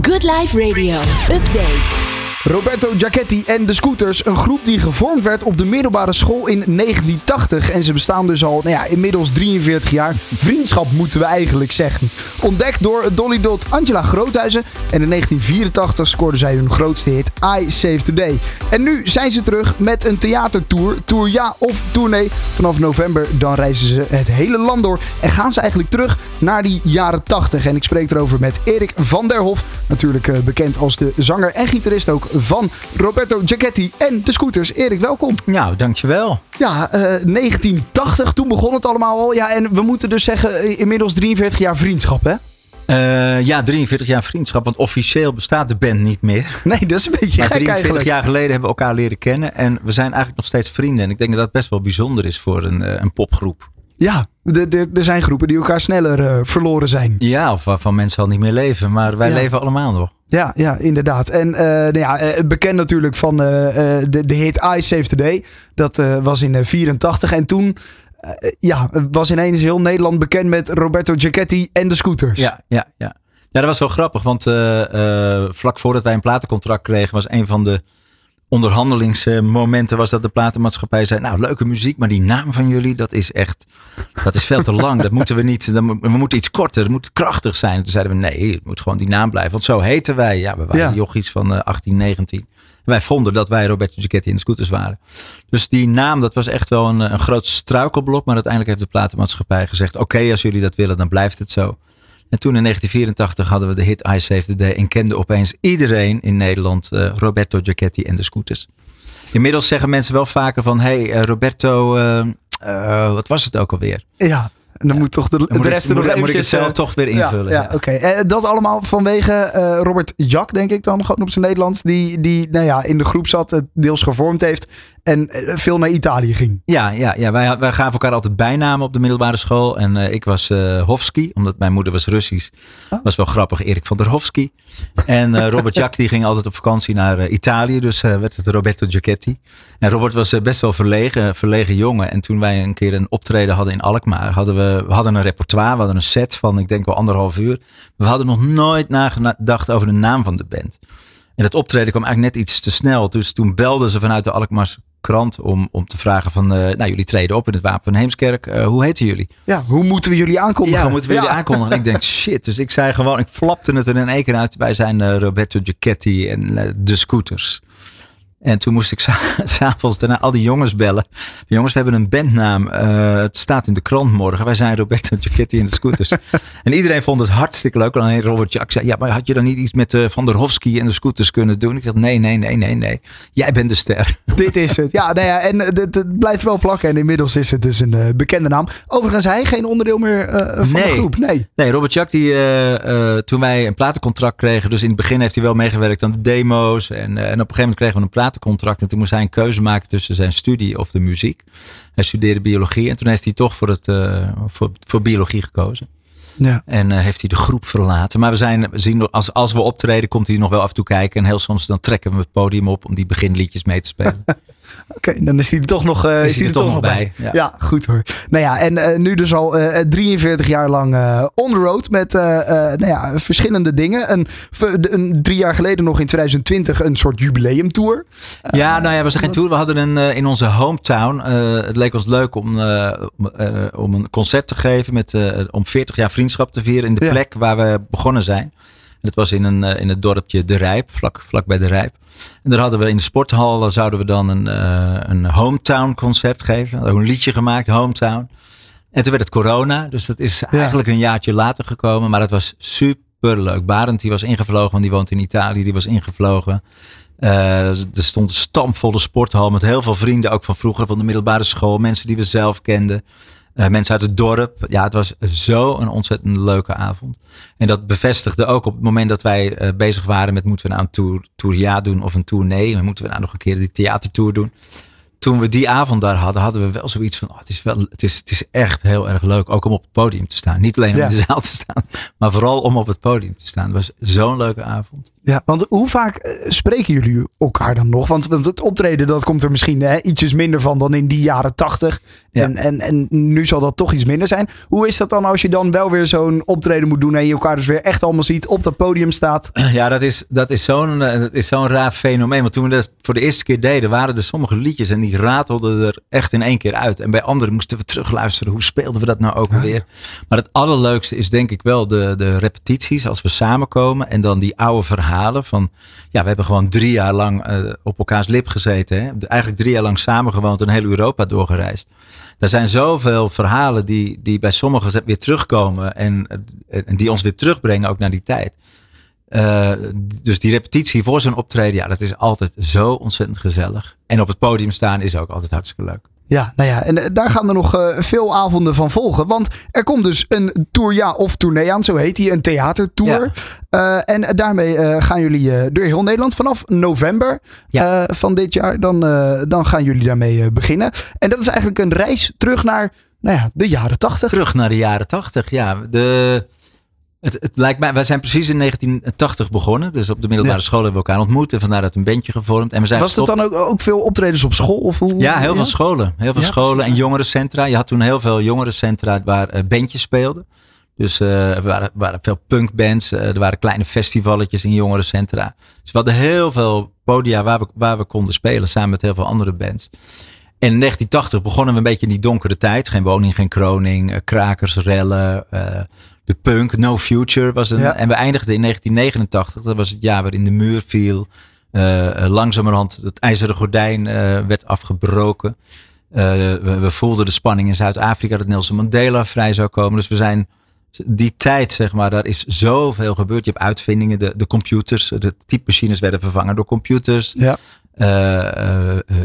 Good Life Radio. Update. Roberto Giacchetti en de Scooters, een groep die gevormd werd op de middelbare school in 1980. En ze bestaan dus al nou ja, inmiddels 43 jaar. Vriendschap moeten we eigenlijk zeggen. Ontdekt door Dolly Dot Angela Groothuizen. En in 1984 scoorden zij hun grootste hit I Save Today. En nu zijn ze terug met een theatertour. Tour ja of tournee. Vanaf november dan reizen ze het hele land door. En gaan ze eigenlijk terug naar die jaren 80. En ik spreek erover met Erik van der Hof. Natuurlijk eh, bekend als de zanger en gitarist ook van Roberto Giacchetti en de Scooters. Erik, welkom. Nou, dankjewel. Ja, uh, 1980, toen begon het allemaal al. Ja, en we moeten dus zeggen, eh, inmiddels 43 jaar vriendschap, hè? Uh, ja, 43 jaar vriendschap, want officieel bestaat de band niet meer. Nee, dat is een beetje maar gek 43 eigenlijk. jaar geleden hebben we elkaar leren kennen en we zijn eigenlijk nog steeds vrienden. En ik denk dat dat best wel bijzonder is voor een, een popgroep. Ja, er zijn groepen die elkaar sneller uh, verloren zijn. Ja, of waarvan mensen al niet meer leven. Maar wij Ja. leven allemaal nog. Ja, ja inderdaad. En uh, nou ja, uh, bekend natuurlijk van uh, de, de hit I Save Today. Dat was in 84. En toen ja, was ineens heel Nederland bekend met Roberto Giacchetti en de Scooters. Ja, ja, ja. Ja, dat was wel grappig. Want vlak voordat wij een platencontract kregen was een van de onderhandelingsmomenten was dat de platenmaatschappij zei, nou leuke muziek, maar die naam van jullie, dat is echt, dat is veel te lang. Dat moeten we niet, we moeten iets korter, het moet krachtig zijn. Toen zeiden we, nee, het moet gewoon die naam blijven. Want zo heten wij. Ja, we waren ja. jochies van uh, 18, 19. Wij vonden dat wij Roberto Giacchetti in de scooters waren. Dus die naam, dat was echt wel een, een groot struikelblok. Maar uiteindelijk heeft de platenmaatschappij gezegd, oké, okay, als jullie dat willen, dan blijft het zo. En toen in 1984 hadden we de hit I Save the Day en kende opeens iedereen in Nederland uh, Roberto Giacchetti en de Scooters. Inmiddels zeggen mensen wel vaker van, hey uh, Roberto, uh, wat was het ook alweer? Ja. En dan ja. moet toch de, de rest er nog moet, eventjes... moet ik het zelf toch weer invullen. Ja, ja, oké. Okay. dat allemaal vanwege uh, Robert Jack, denk ik dan, gewoon op zijn Nederlands. Die, die nou ja, in de groep zat, het deels gevormd heeft en veel naar Italië ging. Ja, ja, ja. Wij, wij gaven elkaar altijd bijnamen op de middelbare school. En uh, ik was uh, Hofski, omdat mijn moeder was Russisch. Oh. Was wel grappig, Erik van der Hofski. En uh, Robert Jack die ging altijd op vakantie naar Italië. Dus werd het Roberto Giacchetti. En Robert was best wel verlegen, verlegen jongen. En toen wij een keer een optreden hadden in Alkmaar, hadden we, we hadden een repertoire, we hadden een set van ik denk wel anderhalf uur. We hadden nog nooit nagedacht over de naam van de band. En dat optreden kwam eigenlijk net iets te snel. Dus toen belden ze vanuit de Alkmaarse krant om, om te vragen van, uh, nou jullie treden op in het Wapen van Heemskerk. Uh, hoe heten jullie? Ja, hoe moeten we jullie aankondigen? Ja, hoe moeten we jullie aankondigen? En ik denk, shit. Dus ik zei gewoon, ik flapte het er in één keer uit. Wij zijn uh, Roberto Giacchetti en de Scooters. En toen moest ik s'avonds daarna al die jongens bellen. Jongens, we hebben een bandnaam. Uh, het staat in de krant morgen. Wij zijn Roberto Giacchetti en de Scooters. en iedereen vond het hartstikke leuk. Alleen Robert Jack zei, ja, maar had je dan niet iets met uh, Van der Hofski en de Scooters kunnen doen? Ik dacht, nee, nee, nee, nee, nee. Jij bent de ster. Dit is het. Ja, nou ja en het, het blijft wel plakken. En inmiddels is het dus een uh, bekende naam. Overigens, hij geen onderdeel meer van nee. de groep. Nee. Nee, Robert Jack, die, toen wij een platencontract kregen. Dus in het begin heeft hij wel meegewerkt aan de demo's. En, en op een gegeven moment kregen we een platencontract. En toen moest hij een keuze maken tussen zijn studie of de muziek. Hij studeerde biologie en toen heeft hij toch voor, het, uh, voor, voor biologie gekozen. Ja. En uh, heeft hij de groep verlaten. Maar we, zijn, we zien, als, als we optreden, komt hij nog wel af en toe kijken. En heel soms dan trekken we het podium op om die beginliedjes mee te spelen. Oké, okay, dan is hij er toch nog, uh, is is hij er toch nog bij. bij. Ja. ja. goed hoor. Nou ja, en uh, nu dus al uh, 43 jaar lang on the road met nou ja, verschillende dingen. Een, een, drie jaar geleden nog in 2020 een soort jubileumtour. Ja, nou ja, we zijn geen tour. We hadden een in onze hometown. het leek ons leuk om, om een concert te geven met, om 40 jaar vriendschap te vieren in de plek waar we begonnen zijn. Dat was in, een, in het dorpje De Rijp, vlak, vlak bij De Rijp. En daar hadden we in de sporthal, zouden we dan een, uh, een hometown concert geven. Een liedje gemaakt, hometown. En toen werd het corona, dus dat is ja. eigenlijk een jaartje later gekomen. Maar het was super leuk. Barend die was ingevlogen, want die woont in Italië, die was ingevlogen. Uh, er stond een stampvolle sporthal met heel veel vrienden, ook van vroeger, van de middelbare school. Mensen die we zelf kenden. Uh, mensen uit het dorp. Ja, het was zo een ontzettend leuke avond. En dat bevestigde ook op het moment dat wij uh, bezig waren met moeten we nou een tour, tour ja doen of een tour nee. Moeten we nou nog een keer die theatertour doen. Toen we die avond daar hadden, hadden we wel zoiets van, oh, het, is wel, het, is, het is echt heel erg leuk. Ook om op het podium te staan. Niet alleen om ja. in de zaal te staan, maar vooral om op het podium te staan. Het was zo'n leuke avond. Ja, want hoe vaak eh, spreken jullie elkaar dan nog? Want, want het optreden dat komt er misschien hè, ietsjes minder van dan in die jaren tachtig. Ja. En, en, en nu zal dat toch iets minder zijn. Hoe is dat dan als je dan wel weer zo'n optreden moet doen en je elkaar dus weer echt allemaal ziet, op dat podium staat? Ja, dat is, dat is zo'n eh, dat is zo'n raar fenomeen. Want toen we dat voor de eerste keer deden, waren er sommige liedjes en die ratelden er echt in één keer uit. En bij anderen moesten we terugluisteren. Hoe speelden we dat nou ook weer? Maar het allerleukste is denk ik wel de, de repetities als we samenkomen. En dan die oude verhalen van, ja, we hebben gewoon drie jaar lang eh, op elkaars lip gezeten. Hè? Eigenlijk drie jaar lang samengewoond en heel Europa doorgereisd. Er zijn zoveel verhalen die, die bij sommigen weer terugkomen en, en die ons weer terugbrengen ook naar die tijd. Uh, dus die repetitie voor zo'n optreden, ja, dat is altijd zo ontzettend gezellig. En op het podium staan is ook altijd hartstikke leuk. Ja, nou ja, en daar gaan er nog uh, veel avonden van volgen. Want er komt dus een tour, ja, of tournee aan, zo heet die, een theatertour. Ja. Uh, en daarmee uh, gaan jullie door heel Nederland vanaf november ja. van dit jaar. Dan, dan gaan jullie daarmee beginnen. En dat is eigenlijk een reis terug naar nou ja, de jaren tachtig. Terug naar de jaren tachtig, ja. De, het, het, lijkt mij, wij zijn precies in 1980 begonnen. Dus op de middelbare ja. school hebben we elkaar ontmoet. En vandaar dat een bandje gevormd. En we zijn Was het dan ook, ook veel optredens op school? Of hoe? Ja, heel ja? veel scholen. Heel veel ja, scholen en jongerencentra. Je had toen heel veel jongerencentra waar uh, bandjes speelden. Dus uh, er waren, waren veel punkbands. Uh, er waren kleine festivalletjes in jongerencentra. Dus we hadden heel veel podia waar we, waar we konden spelen. Samen met heel veel andere bands. En in 1980 begonnen we een beetje in die donkere tijd. Geen woning, geen kroning. krakers, rellen de punk, No Future was een. Ja. En we eindigden in 1989. Dat was het jaar waarin de muur viel. Uh, langzamerhand het ijzeren gordijn uh, werd afgebroken. Uh, we, we, voelden de spanning in Zuid-Afrika dat Nelson Mandela vrij zou komen. Dus we zijn die tijd, zeg maar, daar is zoveel gebeurd. Je hebt uitvindingen, de, de computers, de typemachines werden vervangen door computers. Ja.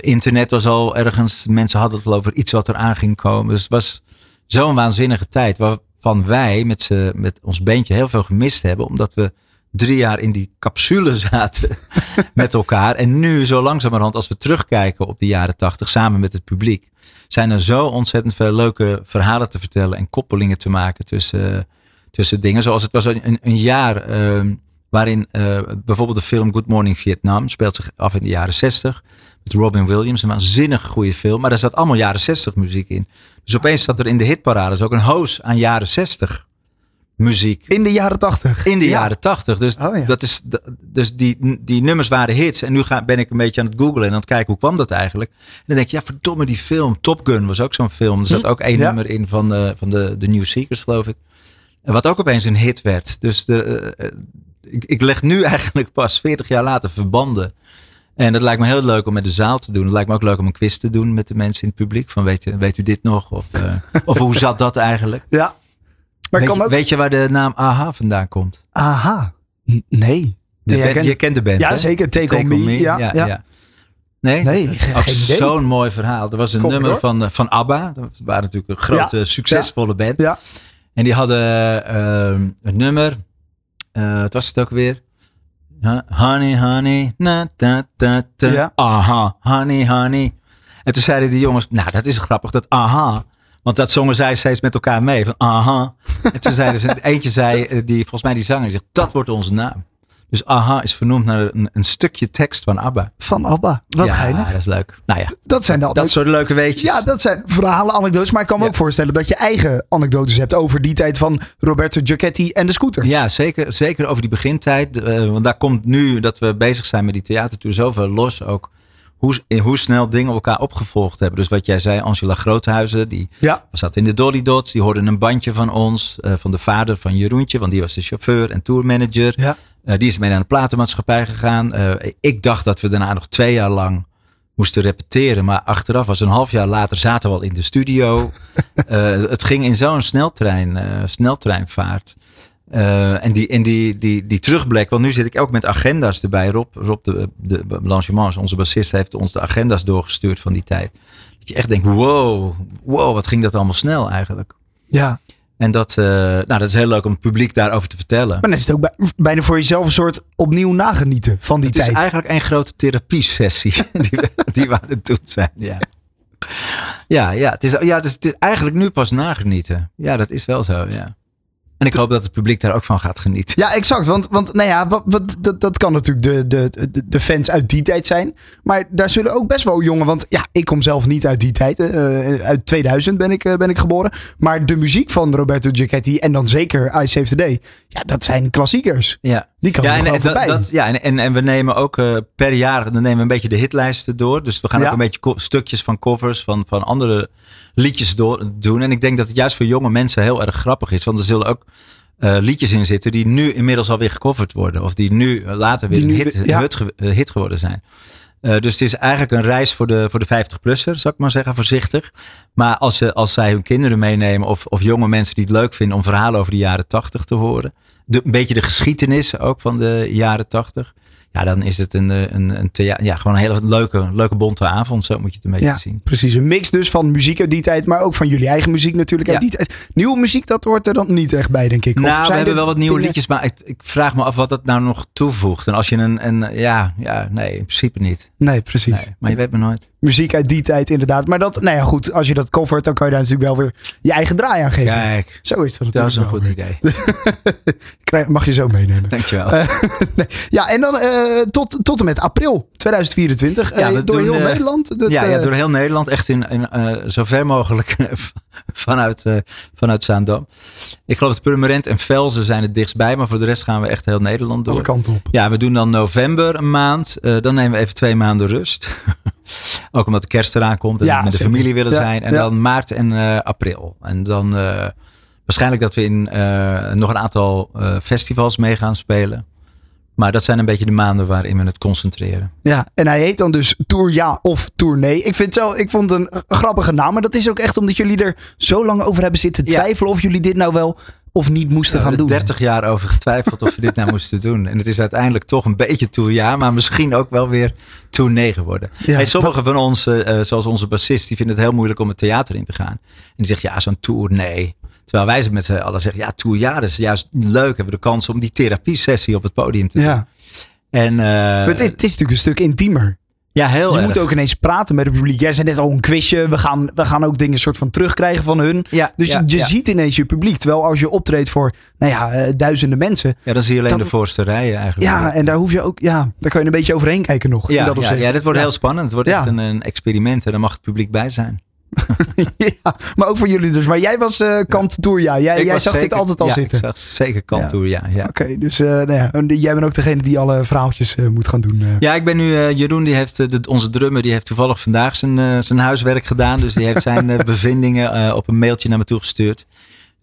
internet was al ergens, mensen hadden het al over iets wat er aan ging komen. Dus het was zo'n waanzinnige tijd. Waar, van wij met, z'n, met ons beentje heel veel gemist hebben. Omdat we drie jaar in die capsule zaten met elkaar. En nu zo langzamerhand als we terugkijken op de jaren tachtig samen met het publiek. Zijn er zo ontzettend veel leuke verhalen te vertellen en koppelingen te maken tussen, tussen dingen. Zoals het was een, een jaar uh, waarin uh, bijvoorbeeld de film Good Morning Vietnam speelt zich af in de jaren zestig. Met Robin Williams, een waanzinnig goede film. Maar daar zat allemaal jaren 60 muziek in. Dus opeens zat er in de hitparades ook een hoos aan jaren 60 muziek. In de jaren 80? In de ja. jaren 80. Dus, oh, ja. dat is, dus die, die nummers waren hits. En nu ga, ben ik een beetje aan het googlen en aan het kijken hoe kwam dat eigenlijk. En dan denk je, ja verdomme die film. Top Gun was ook zo'n film. Er zat hm? ook één ja. nummer in van de, van de, de New Seekers geloof ik. En wat ook opeens een hit werd. Dus de, uh, ik, ik leg nu eigenlijk pas 40 jaar later verbanden en dat lijkt me heel leuk om met de zaal te doen. Het lijkt me ook leuk om een quiz te doen met de mensen in het publiek. Van weet, weet u dit nog? Of, uh, of hoe zat dat eigenlijk? Ja. Maar weet, kan je, ook... weet je waar de naam AHA vandaan komt? AHA? Nee. De band, ken... Je kent de band, Ja, hè? zeker. Take, Take on, on me. Me, Ja, ja, ja. ja. Nee, Nee, zo'n mooi verhaal. Er was een Kom nummer door. van, eh, van ABBA. Dat waren natuurlijk een grote, succesvolle band. Ja. En die hadden uh, een nummer. Uh, wat was het ook weer? Honey, honey, na, ta, ta, ta. Ja. Aha, honey, honey. En toen zeiden die jongens, nou dat is grappig, dat aha. Want dat zongen zij steeds met elkaar mee, van aha. En toen zeiden ze, eentje zei, eh, die, volgens mij die zanger, zegt, dat wordt onze naam. Dus aha is vernoemd naar een, een stukje tekst van ABBA. Van ABBA. Wat ja, geinig. dat is leuk. Nou ja, Dat zijn dan dat soort leuke weetjes. Ja, dat zijn verhalen, anekdotes. Maar ik kan me Ja. ook voorstellen dat je eigen anekdotes hebt over die tijd van Roberto Giacchetti en de scooters. Ja, zeker, zeker over die begintijd. Eh, want daar komt nu dat we bezig zijn met die theatertour zoveel los ook. Hoe, in hoe snel dingen elkaar opgevolgd hebben. Dus wat jij zei, Angela Groothuizen, die Ja. zat in de Dolly Dots. Die hoorde een bandje van ons, eh, van de vader van Jeroentje. Want die was de chauffeur en tourmanager. Ja. Eh, die is mee naar een platenmaatschappij gegaan. Eh, ik dacht dat we daarna nog twee jaar lang moesten repeteren. Maar achteraf was een half jaar later zaten we al in de studio. Eh, het ging in zo'n sneltrein, sneltreinvaart. En die, en die, die, die terugblik, want nu zit ik ook met agenda's erbij. Rob, Rob de, de Blanchemans, onze bassist, heeft ons de agenda's doorgestuurd van die tijd. Dat je echt denkt, wow, wow, wat ging dat allemaal snel eigenlijk. ja. En dat, eh, nou, dat is heel leuk om het publiek daarover te vertellen. Maar dan is het ook bij- bijna voor jezelf een soort opnieuw nagenieten van die het tijd. is eigenlijk een grote therapiesessie die we, die we aan het doen zijn. Ja, ja, ja, het, is, ja het, is, het is eigenlijk nu pas nagenieten. Ja, dat is wel zo, ja. En ik hoop dat het publiek daar ook van gaat genieten. Ja, exact. Want, want nou ja, wat, wat, dat, dat kan natuurlijk de, de, de, fans uit die tijd zijn. Maar daar zullen ook best wel jongen. Want ja, ik kom zelf niet uit die tijd. Uh, uit 2000 ben ik, uh, ben ik geboren. Maar de muziek van Roberto Giacchetti en dan zeker I Save the Day. Ja, dat zijn klassiekers. Ja. Die kan ja, en, voorbij. dat, ja, en, en, en we nemen ook uh, per jaar dan nemen we een beetje de hitlijsten door. Dus we gaan Ja. ook een beetje stukjes van covers van, van andere liedjes door, doen. En ik denk dat het juist voor jonge mensen heel erg grappig is. Want er zullen ook eh, liedjes in zitten die nu inmiddels alweer gecoverd worden. Of die nu eh, later weer Die een nu hit, ja. hit, ge- eh, hit geworden zijn. Eh, dus het is eigenlijk een reis voor de, voor de 50-plusser, zou ik maar zeggen, voorzichtig. Maar als, ze, als zij hun kinderen meenemen of, of jonge mensen die het leuk vinden om verhalen over de jaren 80 te horen. De, een beetje de geschiedenis ook van de jaren 80. Ja, dan is het een, eh, een, een thea- ja, gewoon een hele leuke, leuke bonte avond. Zo moet je het een beetje Ja, zien. precies. Een mix dus van muziek uit die tijd, maar ook van jullie eigen muziek natuurlijk uit Ja. die tijd. Nieuwe muziek, dat hoort er dan niet echt bij, denk ik. Of Nou, we hebben wel wat nieuwe dingen- liedjes, maar ik, ik vraag me af wat dat nou nog toevoegt. En als je een, een ja, ja, nee, in principe niet. Nee, precies. Nee, maar je weet me nooit. Muziek uit die tijd, inderdaad. Maar dat, nou ja, goed. Als je dat covert, dan kan je daar natuurlijk wel weer je eigen draai aan geven. Kijk, Zo is dat dat is een goed idee. Krijg- Mag je zo meenemen. Dankjewel. nee. Ja, en dan eh, tot, tot en met april 2024. eh, Ja, we door doen, heel eh, Nederland. Dat, ja, ja, eh, door heel Nederland. Echt in, in eh, zo ver mogelijk vanuit, eh vanuit Zaandam. Ik geloof dat Purmerend en Velzen zijn het dichtstbij. Maar voor de rest gaan we echt heel Nederland alle door. kanten op. Ja, we doen dan november een maand. Eh, dan nemen we even twee maanden rust. Ook omdat de kerst eraan komt en Ja, we met de familie willen Ja, zijn. En ja. dan maart en eh, april. En dan eh, waarschijnlijk dat we in eh, nog een aantal festivals mee gaan spelen. Maar dat zijn een beetje de maanden waarin we het concentreren. Ja, en hij heet dan dus Tour Ja of Tournee. Ik, vind zo, ik vond het een grappige naam. Maar dat is ook echt omdat jullie er zo lang over hebben zitten twijfelen. Of jullie dit nou wel of niet moesten gaan doen. hebben er 30 jaar over getwijfeld of we dit nou moesten doen. En het is uiteindelijk toch een beetje tour ja, maar misschien ook wel weer tournee geworden. Ja, hey, sommigen van ons, eh, zoals onze bassist, die vinden het heel moeilijk om het theater in te gaan. En die zegt ja, zo'n tour nee. Terwijl wij ze met z'n allen zeggen ja, tour ja, dat is juist leuk. Hebben we de kans om die therapiesessie op het podium te doen. Ja, En, eh, het, is, het is natuurlijk een stuk intiemer. Ja, heel je erg. moet ook ineens praten met het publiek. Jij zei net al een quizje. We gaan, we gaan ook dingen soort van terugkrijgen van hun. ja, Dus ja, je, je ziet ineens je publiek. Terwijl als je optreedt voor nou ja, eh, duizenden mensen. Ja, dan zie je alleen dan- de voorste rijen eigenlijk. Ja, en daar hoef je ook. Ja, daar kan je een beetje overheen kijken nog. ja, dat ja, dit wordt heel spannend. Het wordt echt een, een experiment en daar mag het publiek bij zijn. ja, maar ook voor jullie dus. Maar jij was eh kant tour, ja. Jij, jij zag dit altijd al ja, zitten. Ik zag zeker kantoor, ja. ja. Oké, dus eh, nou ja, jij bent ook degene die alle verhaaltjes eh, moet gaan doen. Ja, ik ben nu, Jeroen, die heeft, de, onze drummer, die heeft toevallig vandaag zijn, zijn huiswerk gedaan. Dus die heeft zijn bevindingen op een mailtje naar me toegestuurd.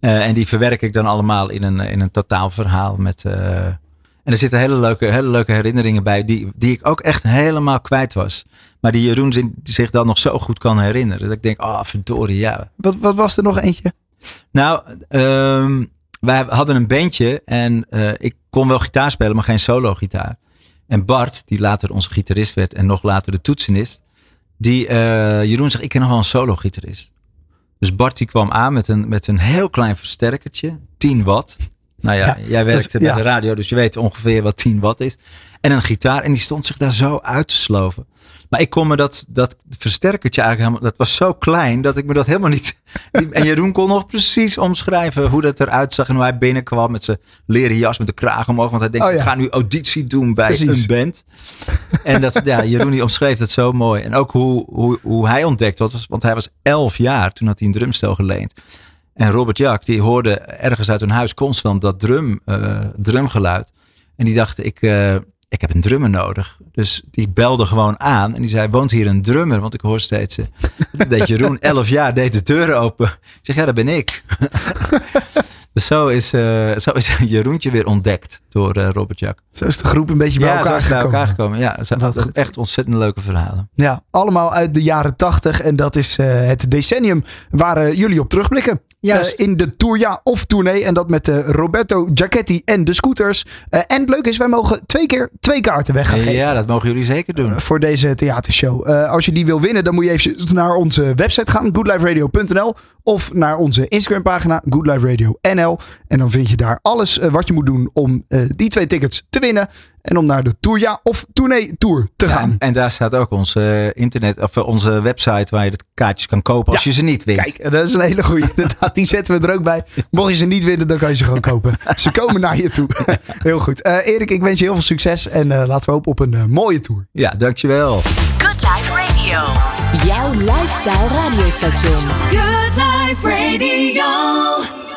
Eh, en die verwerk ik dan allemaal in een, in een totaalverhaal met... en er zitten hele leuke, hele leuke herinneringen bij die, die ik ook echt helemaal kwijt was. Maar die Jeroen zich dan nog zo goed kan herinneren. Dat ik denk, oh verdorie, ja. Wat, wat was er nog eentje? Nou, ehm, wij hadden een bandje en eh, ik kon wel gitaar spelen, maar geen solo gitaar. En Bart, die later onze gitarist werd en nog later de toetsenist, die, eh, Jeroen zegt, ik ken nog wel een solo gitarist. Dus Bart die kwam aan met een, met een heel klein versterkertje, 10 watt. Nou ja, Ja, jij werkte dus- bij de radio, dus je weet ongeveer wat 10 watt is. En een gitaar en die stond zich daar zo uit te sloven. Maar ik kon me dat, dat versterkertje eigenlijk helemaal, dat was zo klein dat ik me dat helemaal niet. En Jeroen kon nog precies omschrijven hoe dat eruit zag en hoe hij binnenkwam met zijn leren jas met de kraag omhoog. Want hij denkt, Oh ja. ik ga nu auditie doen bij Precies. een band. En dat, ja, Jeroen die omschreef het zo mooi. En ook hoe, hoe, hoe hij ontdekt was, want hij was elf jaar, toen had hij een drumstel geleend. En Robert Jack, die hoorde ergens uit hun huis constant dat drum, eh, drumgeluid. En die dacht, ik, eh, ik heb een drummer nodig. Dus die belde gewoon aan en die zei, woont hier een drummer? Want ik hoor steeds, eh, dat Jeroen, elf jaar, deed de deur open. Ik zeg, ja, dat ben ik. dus zo is, eh, zo is Jeroentje weer ontdekt door eh, Robert Jack. Zo is de groep een beetje bij Ja, elkaar het bij gekomen. elkaar gekomen. Ja, dat zijn Wat echt ontzettend leuke verhalen. Ja, allemaal uit de jaren tachtig. En dat is eh, het decennium waar jullie op terugblikken. Juist. In de Tour ja of tournee. En dat met Roberto Giacchetti en de scooters. En het leuke is, wij mogen twee keer twee kaarten weg gaan geven. Ja, dat mogen jullie zeker doen. voor deze theatershow. Als je die wil winnen, dan moet je even naar onze website gaan, goodliferadio.nl of naar onze Instagram pagina, goodliferadio.nl. En dan vind je daar alles eh, wat je moet doen om eh, die twee tickets te winnen. En om naar de Tourja of Tournee Tour te Ja, gaan. en, en daar staat ook onze internet of eh, onze website waar je de kaartjes kan kopen als Ja. je ze niet wint. Kijk, dat is een hele goede. Inderdaad, die zetten we er ook bij. Mocht je ze niet winnen, dan kan je ze gewoon kopen. Ze komen naar je toe. Heel goed. Eh, Erik, ik wens je heel veel succes. En eh, laten we hopen op een eh, mooie tour. Ja, dankjewel. Good Life Radio. Jouw lifestyle radiostation. Good Life Radio.